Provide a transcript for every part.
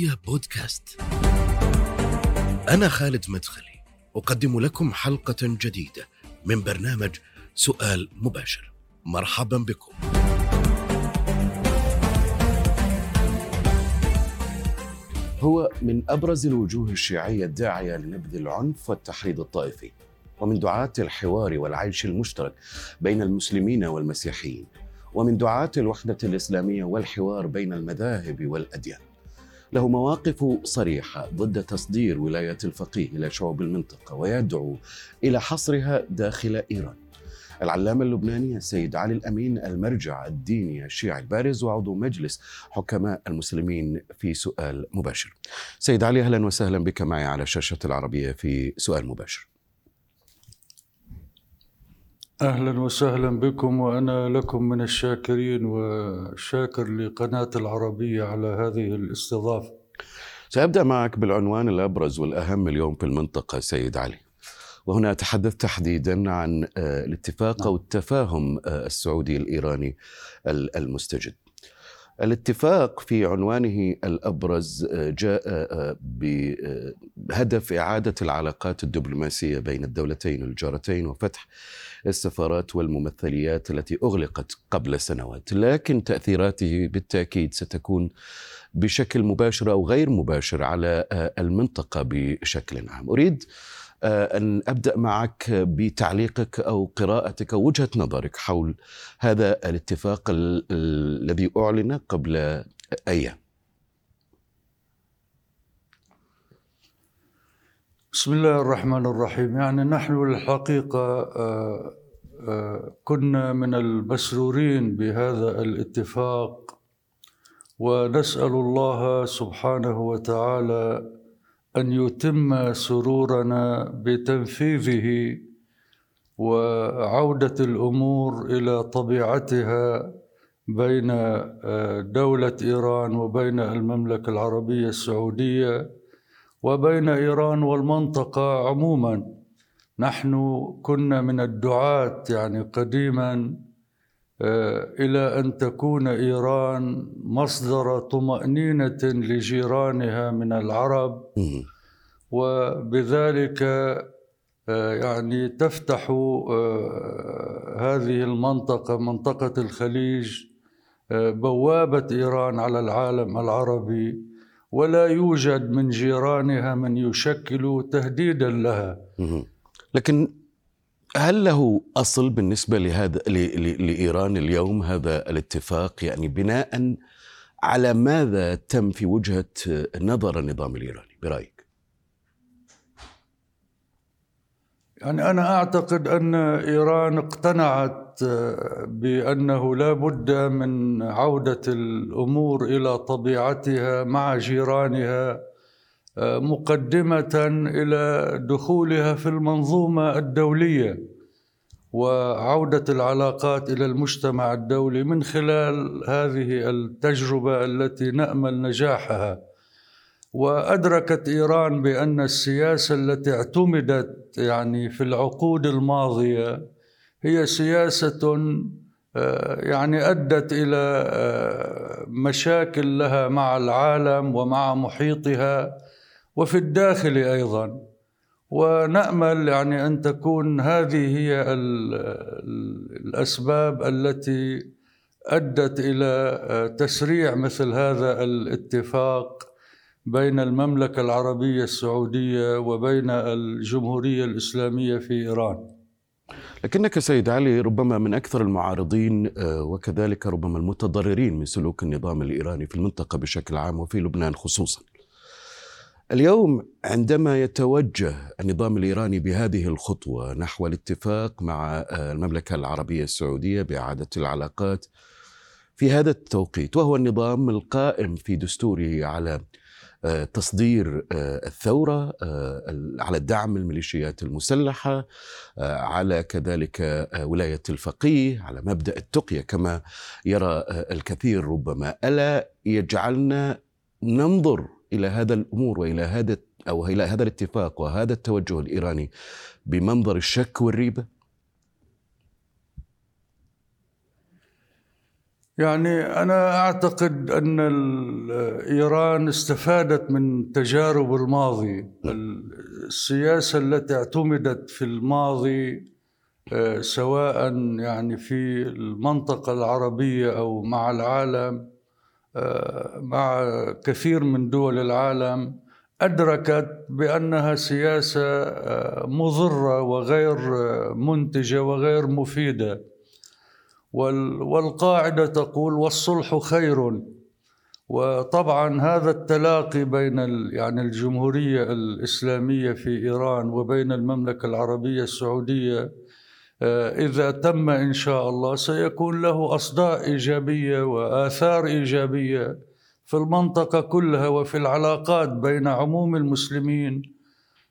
العربية بودكاست. أنا خالد مدخلي، أقدم لكم حلقة جديدة من برنامج سؤال مباشر. مرحبا بكم. هو من أبرز الوجوه الشيعية الداعية لنبذ العنف والتحريض الطائفي، ومن دعاة الحوار والعيش المشترك بين المسلمين والمسيحيين. ومن دعاة الوحدة الإسلامية والحوار بين المذاهب والأديان. له مواقف صريحة ضد تصدير ولاية الفقيه إلى شعوب المنطقة ويدعو إلى حصرها داخل إيران. العلامة اللبناني السيد علي الأمين المرجع الديني الشيعي البارز وعضو مجلس حكماء المسلمين في سؤال مباشر. سيد علي أهلا وسهلا بك معي على شاشة العربية في سؤال مباشر. أهلا وسهلا بكم وأنا لكم من الشاكرين وشاكر لقناة العربية على هذه الاستضافة. سأبدأ معك بالعنوان الأبرز والأهم اليوم في المنطقة سيد علي. وهنا اتحدث تحديدا عن الاتفاق أو التفاهم السعودي الإيراني المستجد. الاتفاق في عنوانه الأبرز جاء بهدف إعادة العلاقات الدبلوماسية بين الدولتين الجارتين وفتح السفارات والممثليات التي أغلقت قبل سنوات، لكن تأثيراته بالتأكيد ستكون بشكل مباشر أو غير مباشر على المنطقة بشكل عام. أريد أن أبدأ معك بتعليقك أو قراءتك أو وجهة نظرك حول هذا الاتفاق الذي أعلن قبل أيام. بسم الله الرحمن الرحيم. يعني نحن الحقيقة كنا من المسرورين بهذا الاتفاق ونسأل الله سبحانه وتعالى أن يتم سرورنا بتنفيذه وعودة الأمور إلى طبيعتها بين دولة إيران وبين المملكة العربية السعودية وبين إيران والمنطقة عموما. نحن كنا من الدعاة يعني قديما إلى أن تكون إيران مصدر طمأنينة لجيرانها من العرب. وبذلك يعني تفتح هذه المنطقة منطقة الخليج بوابة إيران على العالم العربي. ولا يوجد من جيرانها من يشكل تهديدا لها. لكن هل له أصل بالنسبة لهذا لإيران اليوم هذا الاتفاق يعني بناء على ماذا تم في وجهة نظر النظام الإيراني برأيك؟ يعني أنا أعتقد أن إيران اقتنعت بأنه لا بد من عودة الأمور إلى طبيعتها مع جيرانها مقدمة إلى دخولها في المنظومة الدولية وعودة العلاقات إلى المجتمع الدولي من خلال هذه التجربة التي نأمل نجاحها. وأدركت إيران بأن السياسة التي اعتمدت يعني في العقود الماضية هي سياسة يعني أدت إلى مشاكل لها مع العالم ومع محيطها. وفي الداخل أيضا. ونأمل يعني أن تكون هذه هي الأسباب التي أدت إلى تسريع مثل هذا الاتفاق بين المملكة العربية السعودية وبين الجمهورية الإسلامية في إيران. لكنك سيد علي ربما من أكثر المعارضين وكذلك ربما المتضررين من سلوك النظام الإيراني في المنطقة بشكل عام وفي لبنان خصوصا. اليوم عندما يتوجه النظام الإيراني بهذه الخطوة نحو الاتفاق مع المملكة العربية السعودية بإعادة العلاقات في هذا التوقيت وهو النظام القائم في دستوره على تصدير الثورة على دعم الميليشيات المسلحة على كذلك ولاية الفقيه على مبدأ التقية كما يرى الكثير ربما. ألا يجعلنا ننظر إلى هذا الأمور وإلى هذا أو إلى هذا الاتفاق وهذا التوجه الإيراني بمنظر الشك والريبة؟ يعني أنا أعتقد أن إيران استفادت من تجارب الماضي السياسة التي اعتمدت في الماضي آه، سواء يعني في المنطقة العربية أو مع العالم مع كثير من دول العالم أدركت بأنها سياسة آه، مضرة وغير منتجة وغير مفيدة. والقاعدة تقول والصلح خير. وطبعا هذا التلاقي بين يعني الجمهورية الإسلامية في إيران وبين المملكة العربية السعودية آه، إذا تم إن شاء الله سيكون له أصداء إيجابية وآثار إيجابية في المنطقة كلها وفي العلاقات بين عموم المسلمين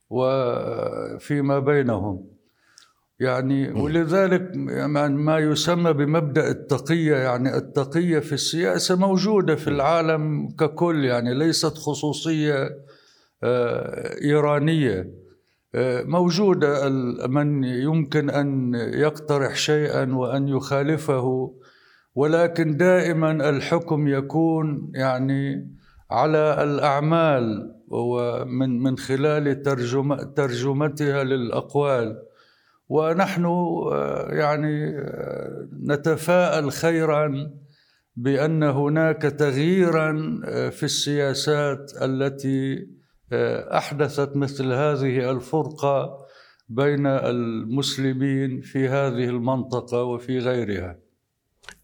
وفيما بينهم. يعني ولذلك ما يسمى بمبدأ التقية يعني التقية في السياسة موجودة في العالم ككل يعني ليست خصوصية آه، موجوده من يمكن أن يقترح شيئا وأن يخالفه ولكن دائما الحكم يكون يعني على الأعمال ومن من خلال ترجمه ترجمتها للأقوال. ونحن آه، يعني آه، نتفاءل خيرا بأن هناك تغييرا آه، في السياسات التي أحدثت مثل هذه الفرقة بين المسلمين في هذه المنطقة وفي غيرها.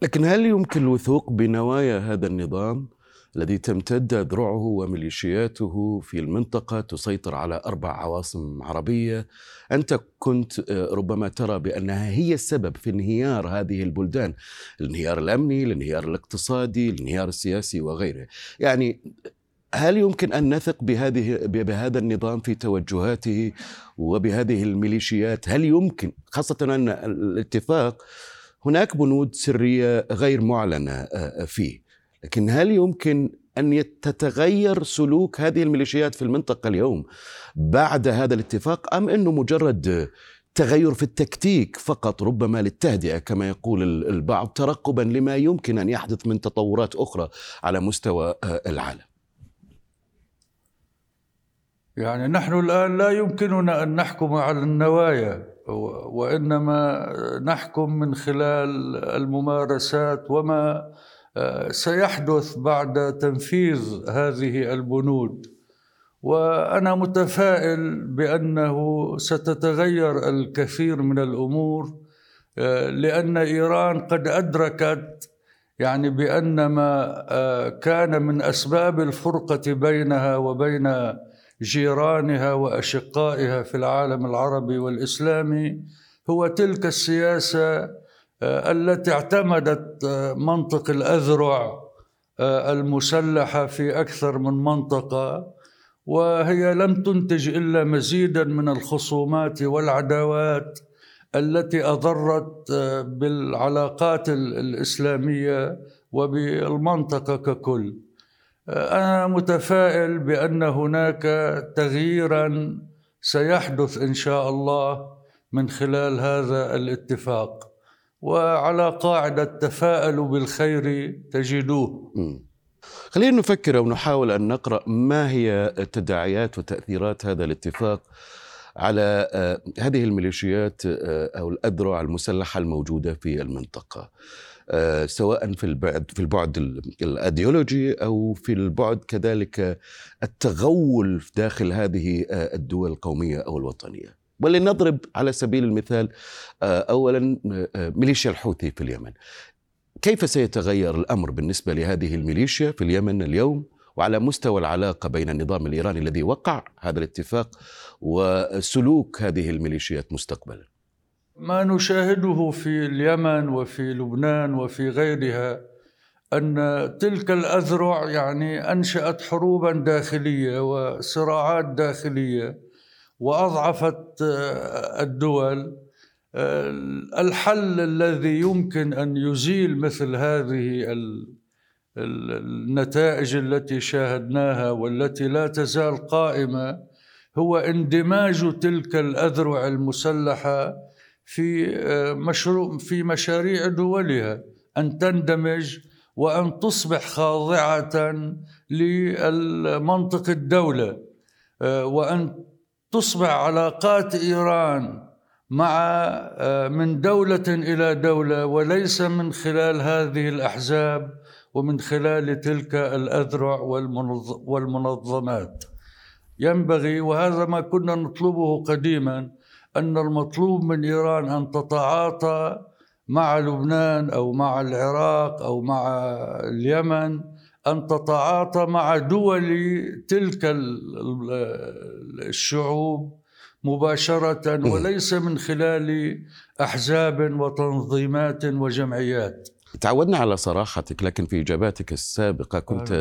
لكن هل يمكن الوثوق بنوايا هذا النظام الذي تمتد ذرعه وميليشياته في المنطقة تسيطر على أربع عواصم عربية؟ أنت كنت آه، ربما ترى بأنها هي السبب في انهيار هذه البلدان الانهيار الأمني الانهيار الاقتصادي الانهيار السياسي وغيره. يعني هل يمكن أن نثق بهذه بهذا النظام في توجهاته وبهذه الميليشيات؟ هل يمكن خاصة أن الاتفاق هناك بنود سرية غير معلنة آه، فيه لكن هل يمكن أن تتغير سلوك هذه الميليشيات في المنطقة اليوم بعد هذا الاتفاق أم أنه مجرد تغير في التكتيك فقط ربما للتهدئة كما يقول البعض ترقبا لما يمكن أن يحدث من تطورات أخرى على مستوى آه، العالم. يعني نحن الآن لا يمكننا أن نحكم على النوايا وإنما نحكم من خلال الممارسات وما سيحدث بعد تنفيذ هذه البنود. وأنا متفائل بأنه ستتغير الكثير من الأمور لأن إيران قد أدركت يعني بأن ما كان من أسباب الفرقة بينها وبين جيرانها وأشقائها في العالم العربي والإسلامي هو تلك السياسة آه، التي اعتمدت آه، منطق الأذرع آه، المسلحة في أكثر من منطقة وهي لم تنتج إلا مزيدا من الخصومات والعداوات التي أضرت بالعلاقات الإسلامية وبالمنطقة ككل. أنا متفائل بأن هناك تغييرا سيحدث إن شاء الله من خلال هذا الاتفاق. وعلى قاعدة تفاءلوا بالخير تجدوه. خلينا نفكر أو نحاول أن نقرأ ما هي تداعيات وتأثيرات هذا الاتفاق على آه، هذه الميليشيات آه، أو الأذرع المسلحة الموجودة في المنطقة. آه، سواء في البعد في البعد الأيديولوجي أو في البعد كذلك التغول داخل هذه الدول القومية أو الوطنية. ولنضرب على سبيل المثال آه، اولا آه، ميليشيا الحوثي في اليمن. كيف سيتغير الأمر بالنسبة لهذه الميليشيا في اليمن اليوم؟ وعلى مستوى العلاقة بين النظام الإيراني الذي وقع هذا الاتفاق وسلوك هذه الميليشيات مستقبلا. ما نشاهده في اليمن وفي لبنان وفي غيرها أن تلك الأذرع يعني أنشأت حروبا داخلية وصراعات داخلية وأضعفت آه، الدول. آه، الحل الذي يمكن أن يزيل مثل هذه النتائج التي شاهدناها والتي لا تزال قائمة هو اندماج تلك الأذرع المسلحة في آه، مشروع في مشاريع دولها أن تندمج وأن تصبح خاضعة لمنطق الدولة آه، وأن تصبح علاقات إيران مع آه، من دولة إلى دولة وليس من خلال هذه الأحزاب ومن خلال تلك الأذرع والمنظمات. ينبغي وهذا ما كنا نطلبه قديما أن المطلوب من إيران أن تتعاطى مع لبنان أو مع العراق أو مع اليمن أن تتعاطى مع دول تلك الشعوب مباشرة وليس من خلال أحزاب وتنظيمات وجمعيات. تعودنا على صراحتك لكن في إجاباتك السابقة كنت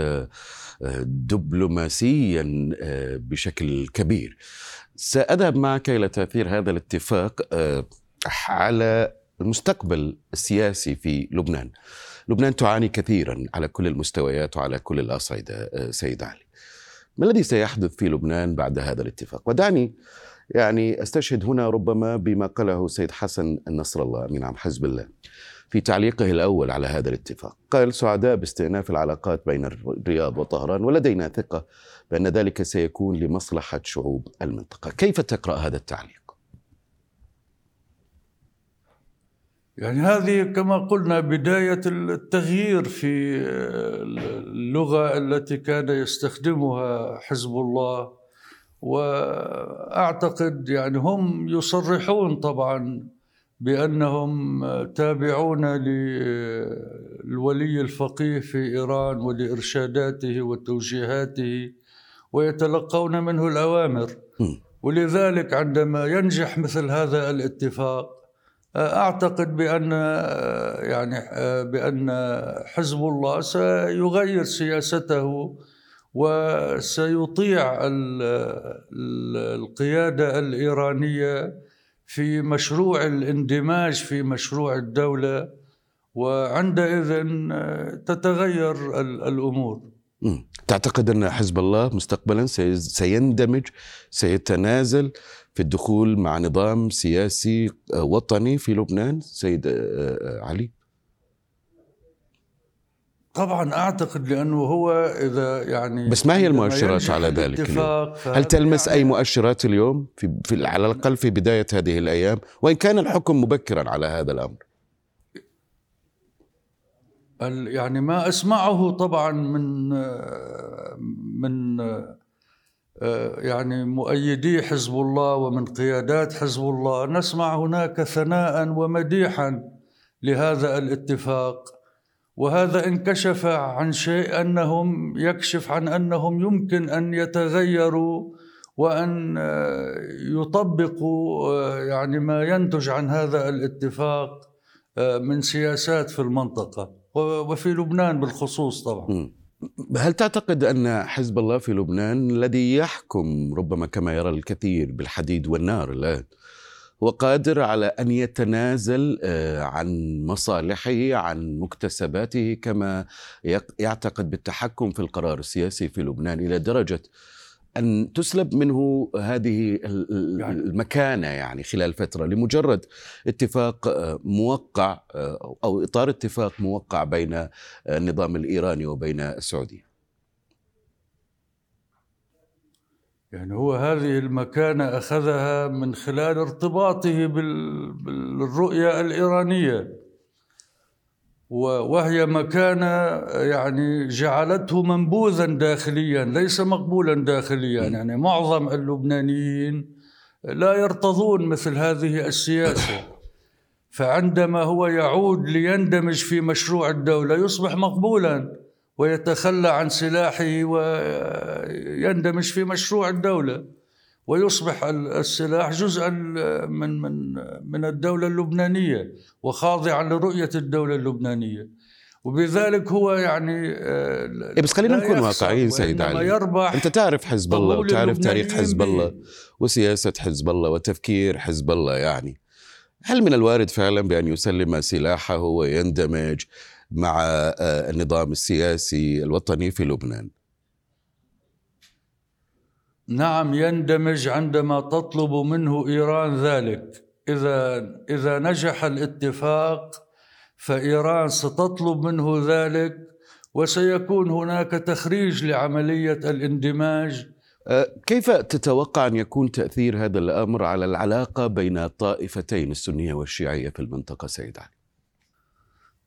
آه، دبلوماسيا آه، بشكل كبير. سأذهب معك إلى تأثير هذا الاتفاق آه، على المستقبل السياسي في لبنان. لبنان تعاني كثيرا على كل المستويات وعلى كل الأصعدة سيد علي. ما الذي سيحدث في لبنان بعد هذا الاتفاق؟ ودعني يعني أستشهد هنا ربما بما قاله سيد حسن النصر الله من عام حزب الله. في تعليقه الأول على هذا الاتفاق. قال سعداء باستئناف العلاقات بين الرياض وطهران ولدينا ثقة بأن ذلك سيكون لمصلحة شعوب المنطقة. كيف تقرأ هذا التعليق؟ يعني هذه كما قلنا بداية التغيير في اللغة التي كان يستخدمها حزب الله وأعتقد يعني هم يصرحون طبعا بأنهم تابعون للولي الفقيه في إيران ولإرشاداته وتوجيهاته ويتلقون منه الأوامر. ولذلك عندما ينجح مثل هذا الاتفاق أعتقد بأن يعني بأن حزب الله سيغير سياسته وسيطيع القيادة الإيرانية في مشروع الاندماج في مشروع الدولة وعندئذ تتغير الأمور. تعتقد أن حزب الله مستقبلا سيندمج سيتنازل في الدخول مع نظام سياسي وطني في لبنان؟ سيد علي. طبعا أعتقد لأنه هو إذا يعني بس ما هي المؤشرات على ذلك هل تلمس يعني اي مؤشرات اليوم في, في على الأقل في بداية هذه الأيام؟ وإن كان الحكم مبكرا على هذا الأمر؟ يعني ما أسمعه طبعا من من يعني مؤيدي حزب الله ومن قيادات حزب الله. نسمع هناك ثناء ومديحا لهذا الاتفاق. وهذا انكشف عن شيء أنهم يكشف عن أنهم يمكن أن يتغيروا وأن آه، يطبقوا آه، يعني ما ينتج عن هذا الاتفاق آه، من سياسات في المنطقة وفي لبنان بالخصوص طبعا. هل تعتقد أن حزب الله في لبنان الذي يحكم ربما كما يرى الكثير بالحديد والنار الآن؟ هو قادر على أن يتنازل آه، عن مصالحه عن مكتسباته كما يعتقد بالتحكم في القرار السياسي في لبنان إلى درجة أن تسلب منه هذه يعني المكانة يعني خلال فترة. لمجرد اتفاق آه، موقع آه، أو إطار اتفاق موقع بين النظام الإيراني وبين السعودية. يعني هو هذه المكانة أخذها من خلال ارتباطه بالرؤية الإيرانية. وهي مكانة يعني جعلته منبوذا داخليا ليس مقبولا داخليا. يعني معظم اللبنانيين لا يرتضون مثل هذه السياسة. فعندما هو يعود ليندمج في مشروع الدولة يصبح مقبولا. ويتخلى عن سلاحه ويندمج في مشروع الدولة. ويصبح السلاح جزءا من من من الدولة اللبنانية وخاضعا لرؤية الدولة اللبنانية. وبذلك هو يعني إيه بس خلينا نكون واقعيين سيد علي. يربح أنت تعرف حزب الله وتعرف تاريخ حزب الله وسياسة حزب الله وتفكير حزب الله يعني. هل من الوارد فعلا بأن يسلم سلاحه ويندمج مع آه، النظام السياسي الوطني في لبنان. نعم يندمج عندما تطلب منه إيران ذلك. إذا إذا نجح الاتفاق فإيران ستطلب منه ذلك وسيكون هناك تخريج لعملية الاندماج. أه، كيف تتوقع أن يكون تأثير هذا الأمر على العلاقة بين الطائفتين السنية والشيعية في المنطقة سيد علي؟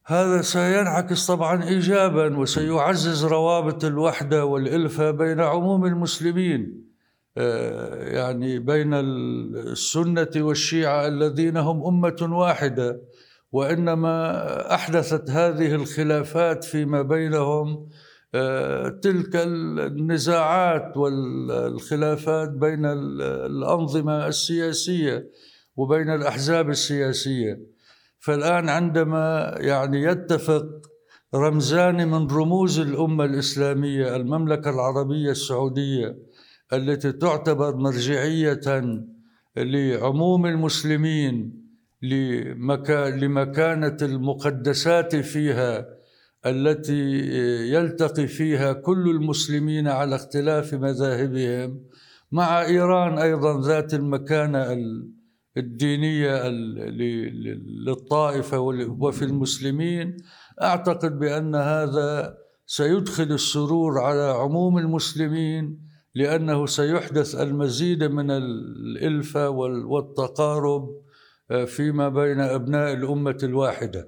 هذا سينعكس طبعا ايجابا وسيعزز روابط الوحدة والالفه بين عموم المسلمين أه، يعني بين السنة والشيعة الذين هم أمة واحدة. وإنما أحدثت هذه الخلافات فيما بينهم آه، تلك النزاعات والخلافات بين الأنظمة السياسية وبين الأحزاب السياسية. فالآن عندما يعني يتفق رمزان من رموز الأمة الإسلامية المملكة العربية السعودية التي تعتبر مرجعية لعموم المسلمين لمكانة المقدسات فيها التي يلتقي فيها كل المسلمين على اختلاف مذاهبهم مع إيران أيضا ذات المكانة الدينية للطائفة وفي المسلمين أعتقد بأن هذا سيدخل السرور على عموم المسلمين لأنه سيحدث المزيد من الإلفة والتقارب فيما بين أبناء الأمة الواحدة.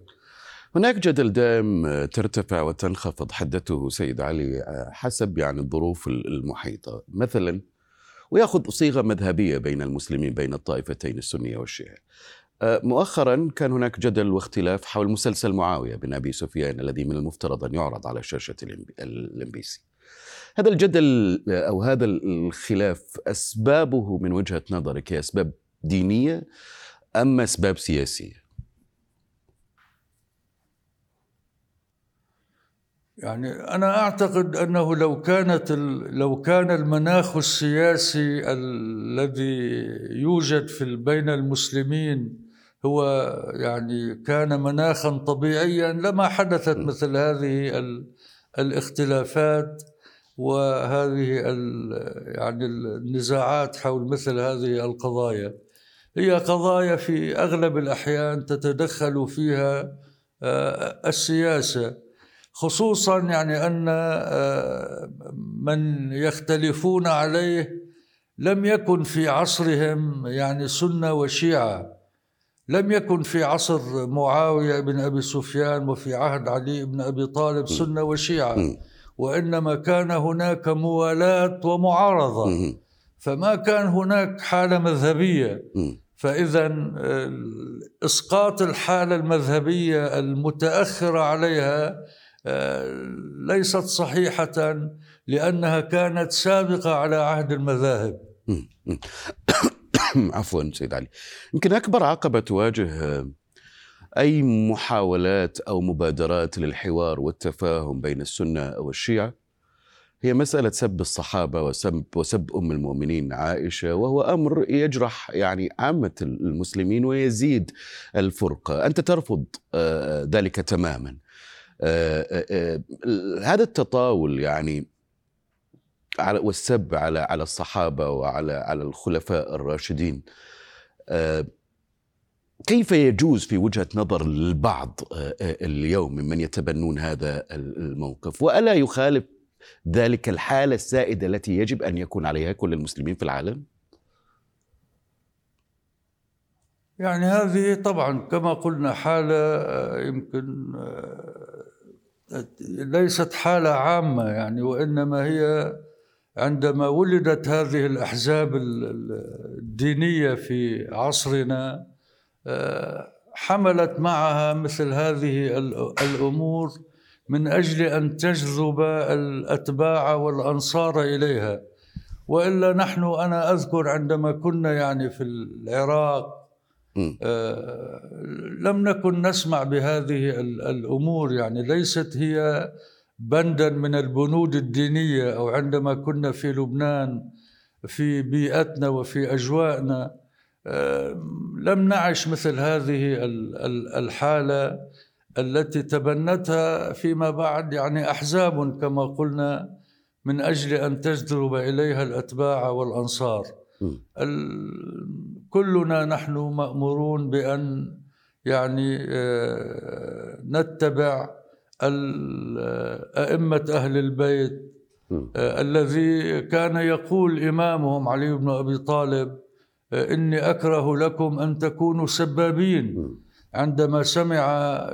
هناك جدل دائم ترتفع وتنخفض حدته سيد علي حسب يعني الظروف المحيطة، مثلا وياخذ صيغة مذهبية بين المسلمين بين الطائفتين السنية والشيعية. مؤخرا كان هناك جدل واختلاف حول مسلسل معاوية بن أبي سفيان الذي من المفترض أن يعرض على شاشة ال MBC. هذا الجدل أو هذا الخلاف أسبابه من وجهة نظرك هي أسباب دينية أما أسباب سياسية يعني أنا أعتقد أنه لو كانت لو كان المناخ السياسي الذي يوجد في بين المسلمين هو يعني كان مناخا طبيعيا لما حدثت مثل هذه الاختلافات وهذه يعني النزاعات حول مثل هذه القضايا. هي قضايا في أغلب الأحيان تتدخل فيها آه، السياسة. خصوصا يعني أن آه، من يختلفون عليه لم يكن في عصرهم يعني سنة وشيعة لم يكن في عصر معاوية بن أبي سفيان وفي عهد علي بن أبي طالب سنة وشيعة وإنما كان هناك موالاه ومعارضة. فما كان هناك حالة مذهبية. فاذا إسقاط الحالة المذهبية المتأخرة عليها آه، ليست صحيحة لأنها كانت سابقة على عهد المذاهب. عفوا سيد علي. يمكن أكبر عقبة تواجه أي محاولات أو مبادرات للحوار والتفاهم بين السنة والشيعة؟ هي مسألة سب الصحابة وسب وسب أم المؤمنين عائشة وهو أمر يجرح يعني عامة المسلمين ويزيد الفرقة. أنت ترفض آه، ذلك تماما. آه، آه، هذا التطاول يعني على والسب على على الصحابة وعلى على الخلفاء الراشدين كيف يجوز في وجهة نظر البعض اليوم ممن يتبنون هذا الموقف وألا يخالف ذلك الحالة السائدة التي يجب أن يكون عليها كل المسلمين في العالم؟ يعني هذه طبعا كما قلنا حالة آه، يمكن آه، ليست حالة عامة يعني وإنما هي عندما ولدت هذه الأحزاب الدينية في عصرنا آه، حملت معها مثل هذه الأمور من أجل أن تجذب الأتباع والأنصار إليها. وإلا نحن أنا أذكر عندما كنا يعني في العراق لم نكن نسمع بهذه الأمور يعني ليست هي بندا من البنود الدينية أو عندما كنا في لبنان في بيئتنا وفي اجوائنا آه لم نعش مثل هذه الحالة التي تبنتها فيما بعد يعني أحزاب كما قلنا من أجل أن تجذب إليها الأتباع والأنصار. كلنا نحن مأمورون بأن يعني نتبع أئمة أهل البيت الذي كان يقول إمامهم علي بن أبي طالب إني أكره لكم أن تكونوا سبابين. عندما سمع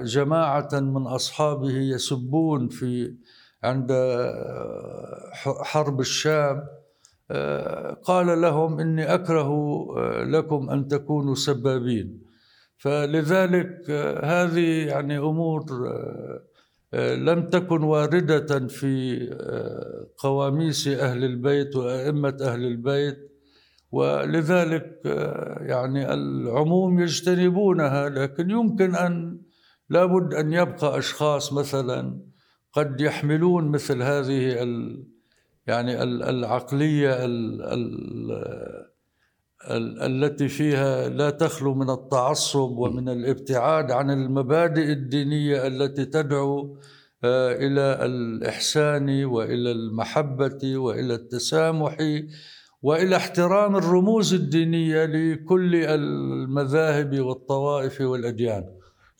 جماعة من أصحابه يسبون في عند حرب الشام قال لهم إني أكره لكم أن تكونوا سبابين. فلذلك هذه يعني أمور لم تكن واردة في قواميس أهل البيت وأئمة أهل البيت. ولذلك يعني العموم يجتنبونها لكن يمكن أن لابد أن يبقى أشخاص مثلا قد يحملون مثل هذه ال يعني العقلية ال ال التي فيها لا تخلو من التعصب ومن الابتعاد عن المبادئ الدينية التي تدعو إلى الإحسان وإلى المحبة وإلى التسامح وإلى احترام الرموز الدينية لكل المذاهب والطوائف والأديان.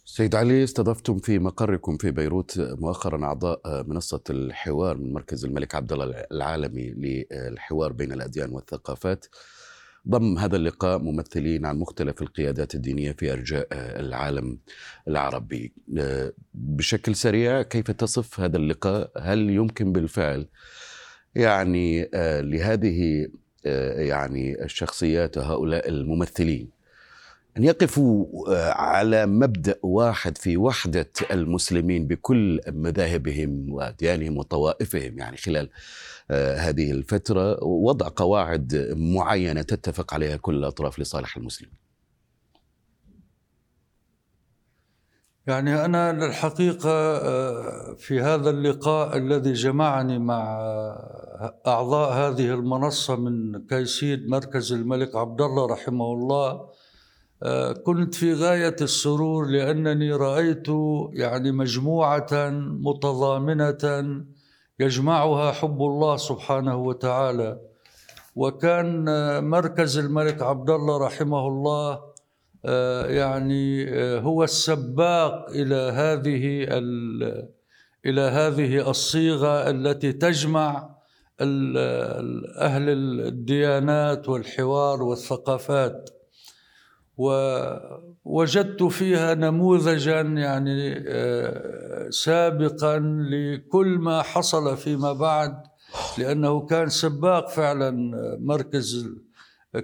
سيد علي استضفتم في مقركم في بيروت مؤخرا أعضاء منصة الحوار من مركز الملك عبد الله العالمي للحوار بين الأديان والثقافات. ضم هذا اللقاء ممثلين عن مختلف القيادات الدينية في أرجاء العالم العربي. بشكل سريع كيف تصف هذا اللقاء؟ هل يمكن بالفعل يعني لهذه يعني الشخصيات هؤلاء الممثلين أن يقفوا على مبدأ واحد في وحدة المسلمين بكل مذاهبهم وأديانهم وطوائفهم يعني خلال هذه الفترة وضع قواعد معينة تتفق عليها كل الأطراف لصالح المسلمين. يعني أنا للحقيقة في هذا اللقاء الذي جمعني مع أعضاء هذه المنصة من كيسيد مركز الملك عبد الله رحمه الله كنت في غاية السرور لأنني رأيت يعني مجموعة متضامنة يجمعها حب الله سبحانه وتعالى. وكان مركز الملك عبد الله رحمه الله يعني هو السباق إلى هذه إلى هذه الصيغة التي تجمع أهل الديانات والحوار والثقافات. ووجدت فيها نموذجا يعني سابقا لكل ما حصل فيما بعد لأنه كان سباق فعلا مركز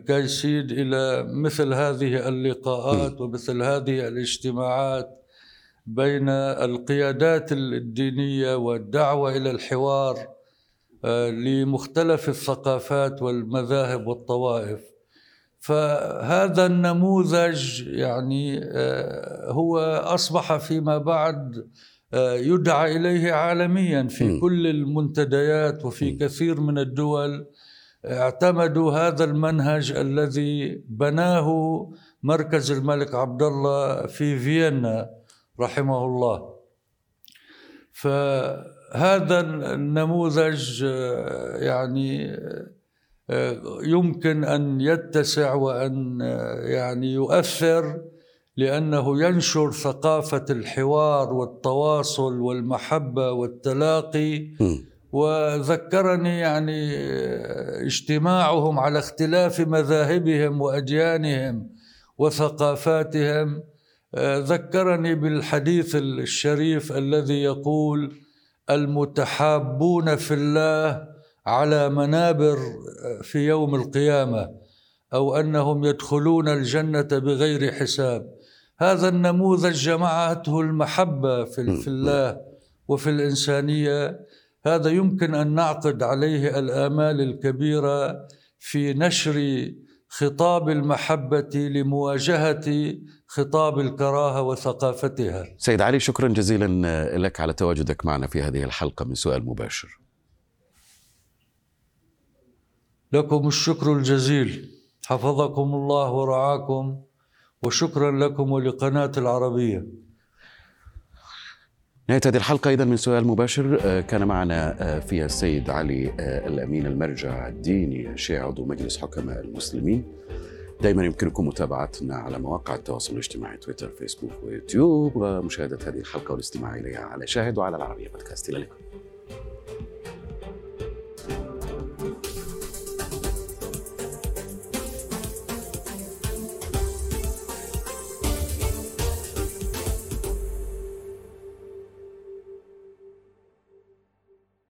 كيسيد إلى مثل هذه اللقاءات ومثل هذه الاجتماعات بين القيادات الدينية والدعوة إلى الحوار لمختلف الثقافات والمذاهب والطوائف. فهذا النموذج يعني هو أصبح فيما بعد يدعى إليه عالميا في كل المنتديات وفي كثير من الدول. اعتمدوا هذا المنهج الذي بناه مركز الملك عبد الله في فيينا رحمه الله. فهذا النموذج يعني يمكن أن يتسع وأن يعني يؤثر لأنه ينشر ثقافة الحوار والتواصل والمحبة والتلاقي. وذكرني يعني اجتماعهم على اختلاف مذاهبهم واديانهم وثقافاتهم. ذكرني بالحديث الشريف الذي يقول المتحابون في الله على منابر في يوم القيامة أو أنهم يدخلون الجنة بغير حساب هذا النموذج جمعته المحبة في الله وفي الإنسانية هذا يمكن أن نعقد عليه الآمال الكبيرة في نشر خطاب المحبة لمواجهة خطاب الكراهة وثقافتها. سيد علي شكرا جزيلا لك على تواجدك معنا في هذه الحلقة من سؤال مباشر. لكم الشكر الجزيل. حفظكم الله ورعاكم وشكرا لكم ولقناة العربية. نهاية هذه الحلقة إذا من سؤال مباشر كان معنا فيها السيد علي الأمين المرجع الديني الشيعي عضو مجلس حكماء المسلمين. دائما يمكنكم متابعتنا على مواقع التواصل الاجتماعي تويتر فيسبوك ويوتيوب. ومشاهدة هذه الحلقة والاستماع إليها على شاهد وعلى العربية بودكاست. إلى اللقاء.